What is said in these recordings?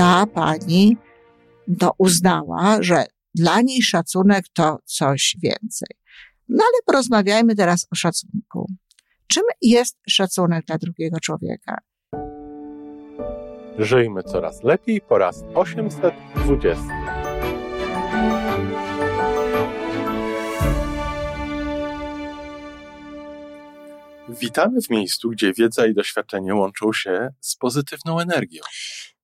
ta pani to uznała, że dla niej szacunek to coś więcej. No ale porozmawiajmy teraz o szacunku. Czym jest szacunek dla drugiego człowieka? Żyjmy coraz lepiej po raz 820. Witamy w miejscu, gdzie wiedza i doświadczenie łączą się z pozytywną energią.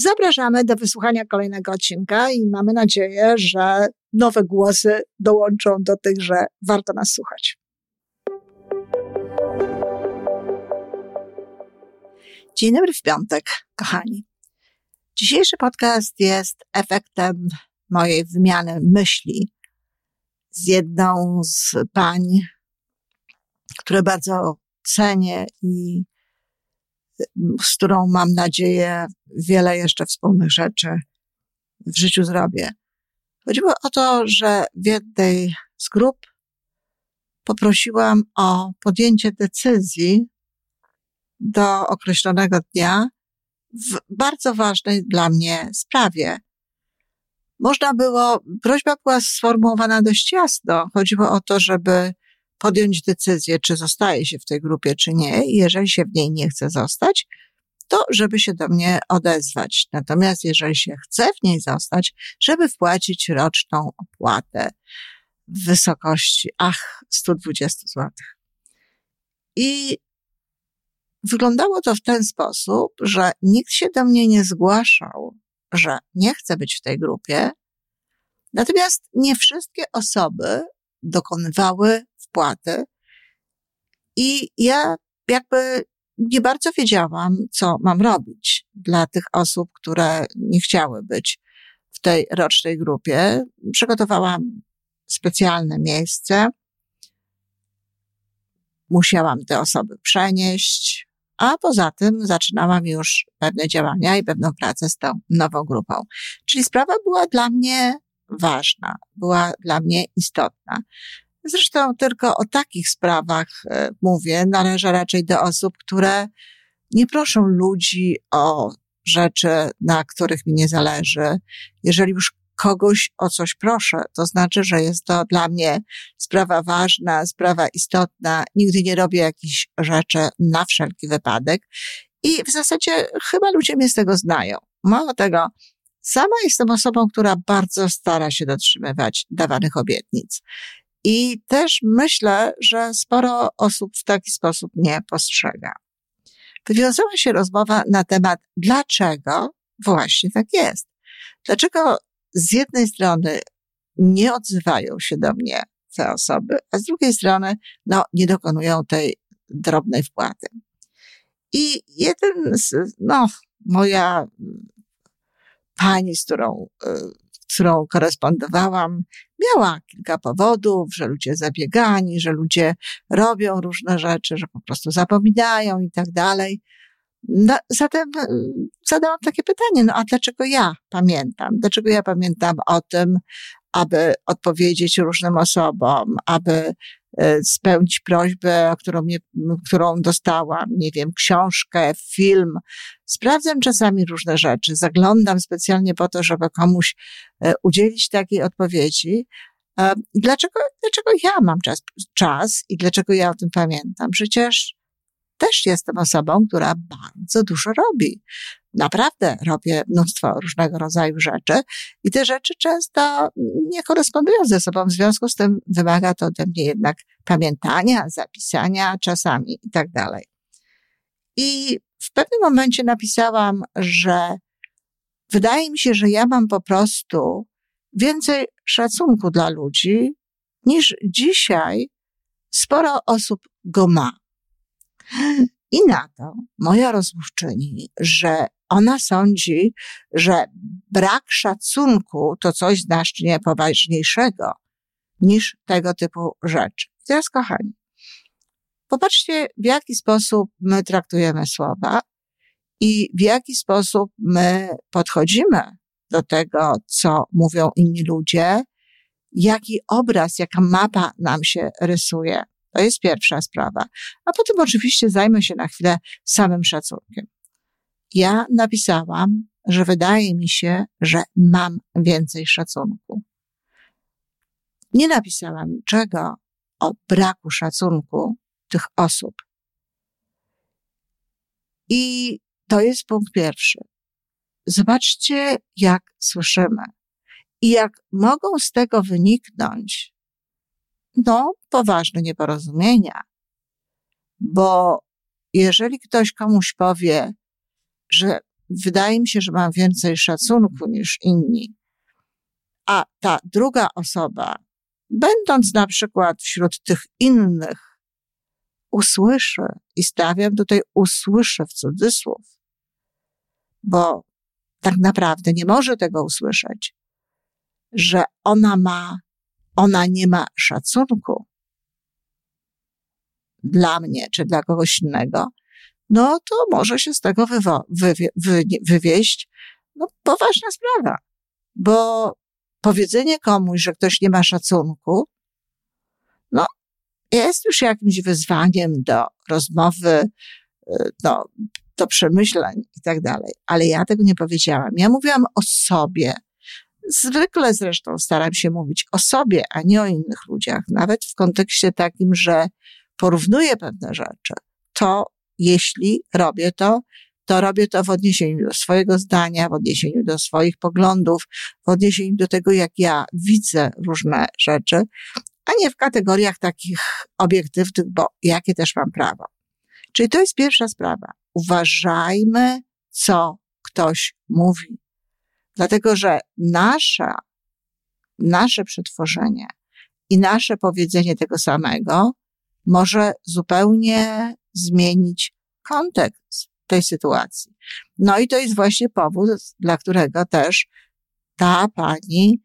Zapraszamy do wysłuchania kolejnego odcinka i mamy nadzieję, że nowe głosy dołączą do tych, że warto nas słuchać. Dzień dobry w piątek, kochani. Dzisiejszy podcast jest efektem mojej wymiany myśli z jedną z pań, które bardzo cenię i z którą mam nadzieję wiele jeszcze wspólnych rzeczy w życiu zrobię. Chodziło o to, że w jednej z grup poprosiłam o podjęcie decyzji do określonego dnia w bardzo ważnej dla mnie sprawie. Można było, prośba była sformułowana dość jasno. Chodziło o to, żeby podjąć decyzję, czy zostaje się w tej grupie, czy nie. I jeżeli się w niej nie chce zostać, to żeby się do mnie odezwać. Natomiast jeżeli się chce w niej zostać, żeby wpłacić roczną opłatę w wysokości, ach, 120 zł. I wyglądało to w ten sposób, że nikt się do mnie nie zgłaszał, że nie chce być w tej grupie. Natomiast nie wszystkie osoby dokonywały wpłaty i ja jakby nie bardzo wiedziałam, co mam robić dla tych osób, które nie chciały być w tej rocznej grupie. Przygotowałam specjalne miejsce. Musiałam te osoby przenieść, a poza tym zaczynałam już pewne działania i pewną pracę z tą nową grupą. Czyli sprawa była dla mnie ważna, była dla mnie istotna. Zresztą tylko o takich sprawach e, mówię. Należę raczej do osób, które nie proszą ludzi o rzeczy, na których mi nie zależy. Jeżeli już kogoś o coś proszę, to znaczy, że jest to dla mnie sprawa ważna, sprawa istotna. Nigdy nie robię jakichś rzeczy na wszelki wypadek. I w zasadzie chyba ludzie mnie z tego znają. Mało tego, sama jestem osobą, która bardzo stara się dotrzymywać dawanych obietnic. I też myślę, że sporo osób w taki sposób nie postrzega. Wywiązała się rozmowa na temat, dlaczego właśnie tak jest. Dlaczego z jednej strony nie odzywają się do mnie te osoby, a z drugiej strony, no, nie dokonują tej drobnej wpłaty. I jeden z, no, moja pani, z którą y, którą korespondowałam, miała kilka powodów, że ludzie zabiegani, że ludzie robią różne rzeczy, że po prostu zapominają i tak dalej. No, zatem e, zadałam takie pytanie, no a dlaczego ja pamiętam? Dlaczego ja pamiętam o tym, aby odpowiedzieć różnym osobom, aby spełnić prośbę, którą, mnie, którą dostałam, nie wiem, książkę, film. Sprawdzam czasami różne rzeczy, zaglądam specjalnie po to, żeby komuś e, udzielić takiej odpowiedzi. E, dlaczego, dlaczego ja mam czas, czas i dlaczego ja o tym pamiętam? Przecież też jestem osobą, która bardzo dużo robi. Naprawdę robię mnóstwo różnego rodzaju rzeczy i te rzeczy często nie korespondują ze sobą. W związku z tym wymaga to ode mnie jednak pamiętania, zapisania czasami i tak dalej. I w pewnym momencie napisałam, że wydaje mi się, że ja mam po prostu więcej szacunku dla ludzi niż dzisiaj sporo osób go ma. I na to moja rozmówczyni, że ona sądzi, że brak szacunku to coś znacznie poważniejszego niż tego typu rzeczy. Teraz, kochani, popatrzcie, w jaki sposób my traktujemy słowa i w jaki sposób my podchodzimy do tego, co mówią inni ludzie, jaki obraz, jaka mapa nam się rysuje. To jest pierwsza sprawa. A potem oczywiście zajmę się na chwilę samym szacunkiem. Ja napisałam, że wydaje mi się, że mam więcej szacunku. Nie napisałam niczego o braku szacunku tych osób. I to jest punkt pierwszy. Zobaczcie, jak słyszymy i jak mogą z tego wyniknąć, no, poważne nieporozumienia. Bo jeżeli ktoś komuś powie, że wydaje mi się, że mam więcej szacunku niż inni, a ta druga osoba, będąc na przykład wśród tych innych, usłyszy, i stawiam tutaj usłyszy w cudzysłów, bo tak naprawdę nie może tego usłyszeć, że ona ma, ona nie ma szacunku dla mnie czy dla kogoś innego, no to może się z tego wywo- wy- wywieść no, poważna sprawa. Bo powiedzenie komuś, że ktoś nie ma szacunku, no, jest już jakimś wyzwaniem do rozmowy, do, do przemyśleń i tak dalej. Ale ja tego nie powiedziałam. Ja mówiłam o sobie. Zwykle zresztą staram się mówić o sobie, a nie o innych ludziach, nawet w kontekście takim, że porównuję pewne rzeczy. To jeśli robię to, to robię to w odniesieniu do swojego zdania, w odniesieniu do swoich poglądów, w odniesieniu do tego, jak ja widzę różne rzeczy, a nie w kategoriach takich obiektywnych, bo jakie też mam prawo. Czyli to jest pierwsza sprawa. Uważajmy, co ktoś mówi. Dlatego, że nasza, nasze przetworzenie i nasze powiedzenie tego samego może zupełnie zmienić kontekst tej sytuacji. No i to jest właśnie powód, dla którego też ta pani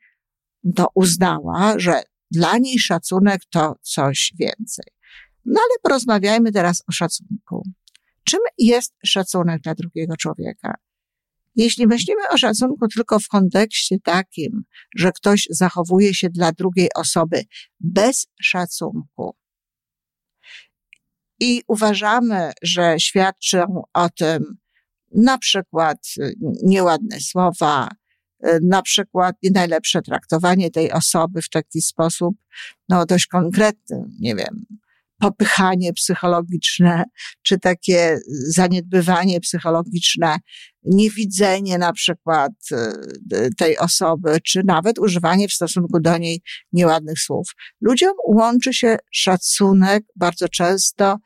to uznała, że dla niej szacunek to coś więcej. No ale porozmawiajmy teraz o szacunku. Czym jest szacunek dla drugiego człowieka? Jeśli myślimy o szacunku tylko w kontekście takim, że ktoś zachowuje się dla drugiej osoby bez szacunku, i uważamy, że świadczą o tym na przykład y, nieładne słowa, y, na przykład nie najlepsze traktowanie tej osoby w taki sposób, no dość konkretny, nie wiem, popychanie psychologiczne, czy takie zaniedbywanie psychologiczne, niewidzenie na przykład y, tej osoby, czy nawet używanie w stosunku do niej nieładnych słów. Ludziom łączy się szacunek bardzo często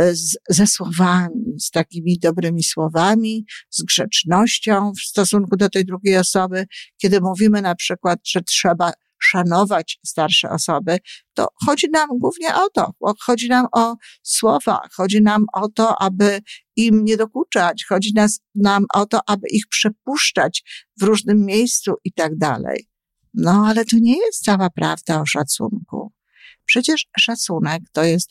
y, z, ze słowami, z takimi dobrymi słowami, z grzecznością w stosunku do tej drugiej osoby. Kiedy mówimy na przykład, że trzeba szanować starsze osoby, to chodzi nam głównie o to. Chodzi nam o słowa, chodzi nam o to, aby im nie dokuczać, chodzi nas, nam o to, aby ich przepuszczać w różnym miejscu i tak dalej. No, ale to nie jest cała prawda o szacunku. Przecież szacunek to jest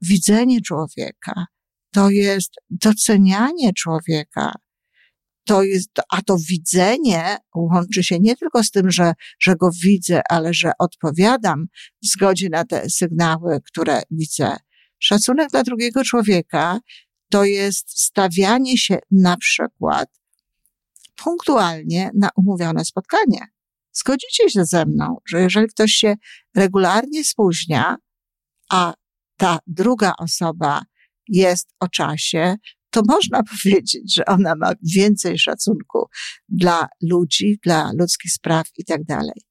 widzenie człowieka, to jest docenianie człowieka, to jest, a to widzenie łączy się nie tylko z tym, że, że go widzę, ale że odpowiadam w zgodzie na te sygnały, które widzę. Szacunek dla drugiego człowieka to jest stawianie się na przykład punktualnie na umówione spotkanie. Zgodzicie się ze mną, że jeżeli ktoś się regularnie spóźnia, a ta druga osoba jest o czasie, to można powiedzieć, że ona ma więcej szacunku dla ludzi, dla ludzkich spraw i tak dalej.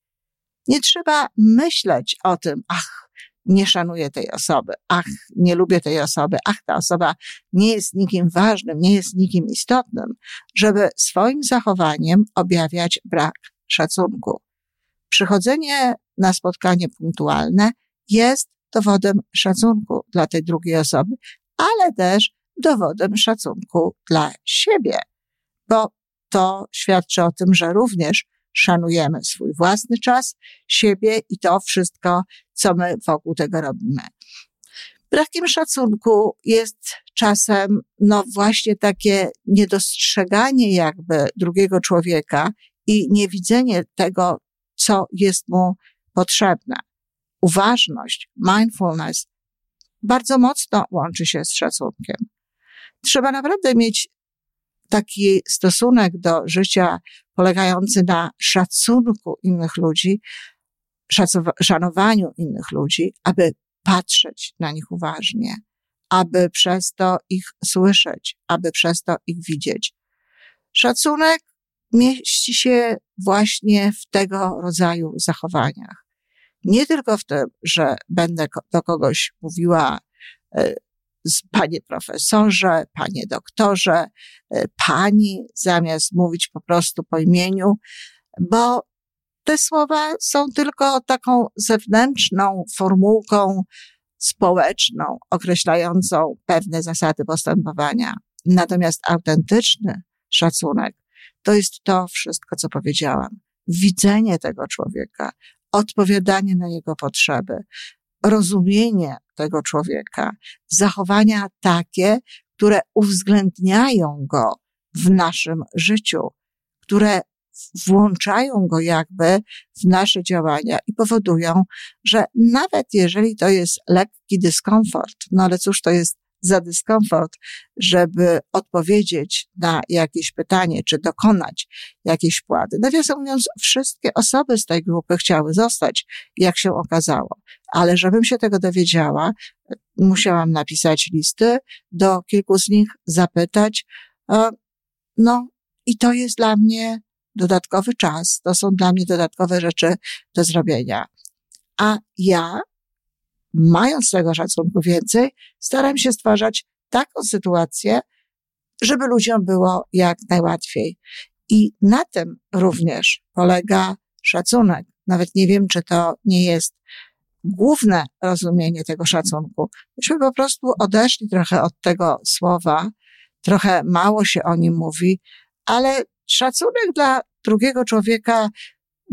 Nie trzeba myśleć o tym, ach, nie szanuję tej osoby, ach, nie lubię tej osoby, ach, ta osoba nie jest nikim ważnym, nie jest nikim istotnym, żeby swoim zachowaniem objawiać brak szacunku. Przychodzenie na spotkanie punktualne jest dowodem szacunku dla tej drugiej osoby, ale też dowodem szacunku dla siebie. bo to świadczy o tym, że również szanujemy swój własny czas, siebie i to wszystko, co my wokół tego robimy. Brakiem szacunku jest czasem, no właśnie takie niedostrzeganie jakby drugiego człowieka i niewidzenie tego, co jest mu potrzebne. Uważność, mindfulness bardzo mocno łączy się z szacunkiem. Trzeba naprawdę mieć taki stosunek do życia polegający na szacunku innych ludzi, szanowaniu innych ludzi, aby patrzeć na nich uważnie, aby przez to ich słyszeć, aby przez to ich widzieć. Szacunek mieści się właśnie w tego rodzaju zachowaniach. Nie tylko w tym, że będę do kogoś mówiła e, panie profesorze, panie doktorze, e, pani, zamiast mówić po prostu po imieniu, bo te słowa są tylko taką zewnętrzną formułką społeczną, określającą pewne zasady postępowania. Natomiast autentyczny szacunek to jest to wszystko, co powiedziałam. Widzenie tego człowieka, odpowiadanie na jego potrzeby, rozumienie tego człowieka, zachowania takie, które uwzględniają go w naszym życiu, które włączają go jakby w nasze działania i powodują, że nawet jeżeli to jest lekki dyskomfort, no ale cóż to jest za dyskomfort, żeby odpowiedzieć na jakieś pytanie, czy dokonać jakiejś płady. Nawiasem mówiąc, wszystkie osoby z tej grupy chciały zostać, jak się okazało. Ale żebym się tego dowiedziała, musiałam napisać listy, do kilku z nich zapytać. E, no i to jest dla mnie dodatkowy czas, to są dla mnie dodatkowe rzeczy do zrobienia. A ja mając tego szacunku więcej, staram się stwarzać taką sytuację, żeby ludziom było jak najłatwiej. I na tym również polega szacunek. Nawet nie wiem, czy to nie jest główne rozumienie tego szacunku. Myśmy po prostu odeszli trochę od tego słowa, trochę mało się o nim mówi, ale szacunek dla drugiego człowieka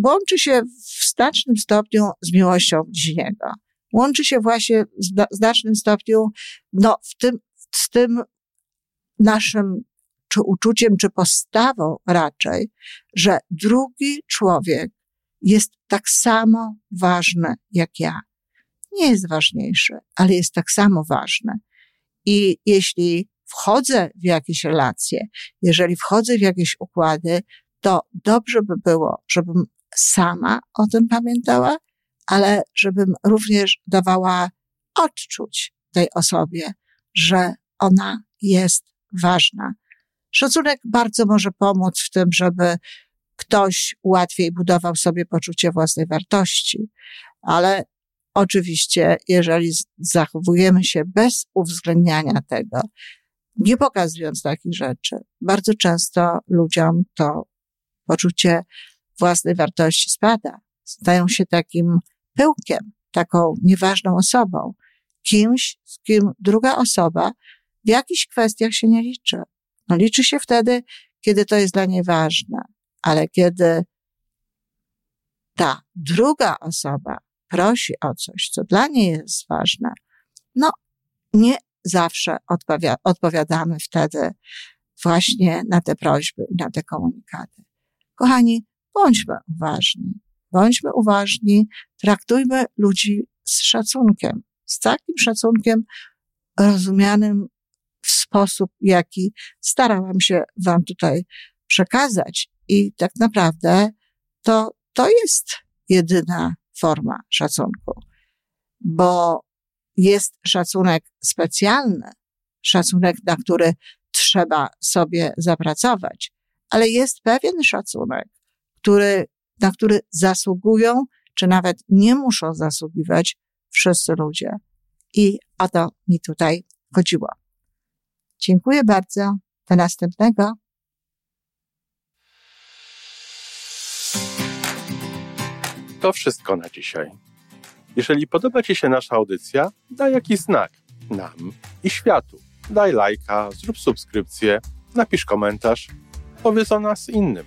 łączy się w znacznym stopniu z miłością bliźniego łączy się właśnie w znacznym stopniu, no, w tym, z tym naszym czy uczuciem, czy postawą raczej, że drugi człowiek jest tak samo ważny jak ja. Nie jest ważniejszy, ale jest tak samo ważny. I jeśli wchodzę w jakieś relacje, jeżeli wchodzę w jakieś układy, to dobrze by było, żebym sama o tym pamiętała ale żebym również dawała odczuć tej osobie, że ona jest ważna. Szacunek bardzo może pomóc w tym, żeby ktoś łatwiej budował sobie poczucie własnej wartości, ale oczywiście, jeżeli zachowujemy się bez uwzględniania tego, nie pokazując takich rzeczy, bardzo często ludziom to poczucie własnej wartości spada. Stają się takim pyłkiem, taką nieważną osobą, kimś, z kim druga osoba w jakichś kwestiach się nie liczy. No, liczy się wtedy, kiedy to jest dla niej ważne, ale kiedy ta druga osoba prosi o coś, co dla niej jest ważne, no nie zawsze odpowia odpowiadamy wtedy właśnie na te prośby i na te komunikaty. Kochani, bądźmy uważni. Bądźmy uważni, traktujmy ludzi z szacunkiem, z takim szacunkiem rozumianym w sposób, jaki starałam się Wam tutaj przekazać. I tak naprawdę to, to jest jedyna forma szacunku, bo jest szacunek specjalny, szacunek, na który trzeba sobie zapracować, ale jest pewien szacunek, który na który zasługują, czy nawet nie muszą zasługiwać wszyscy ludzie. I o to mi tutaj chodziło. Dziękuję bardzo. Do następnego. To wszystko na dzisiaj. Jeżeli podoba Ci się nasza audycja, daj jakiś znak nam i światu. Daj lajka, zrób subskrypcję, napisz komentarz powiedz o nas innym.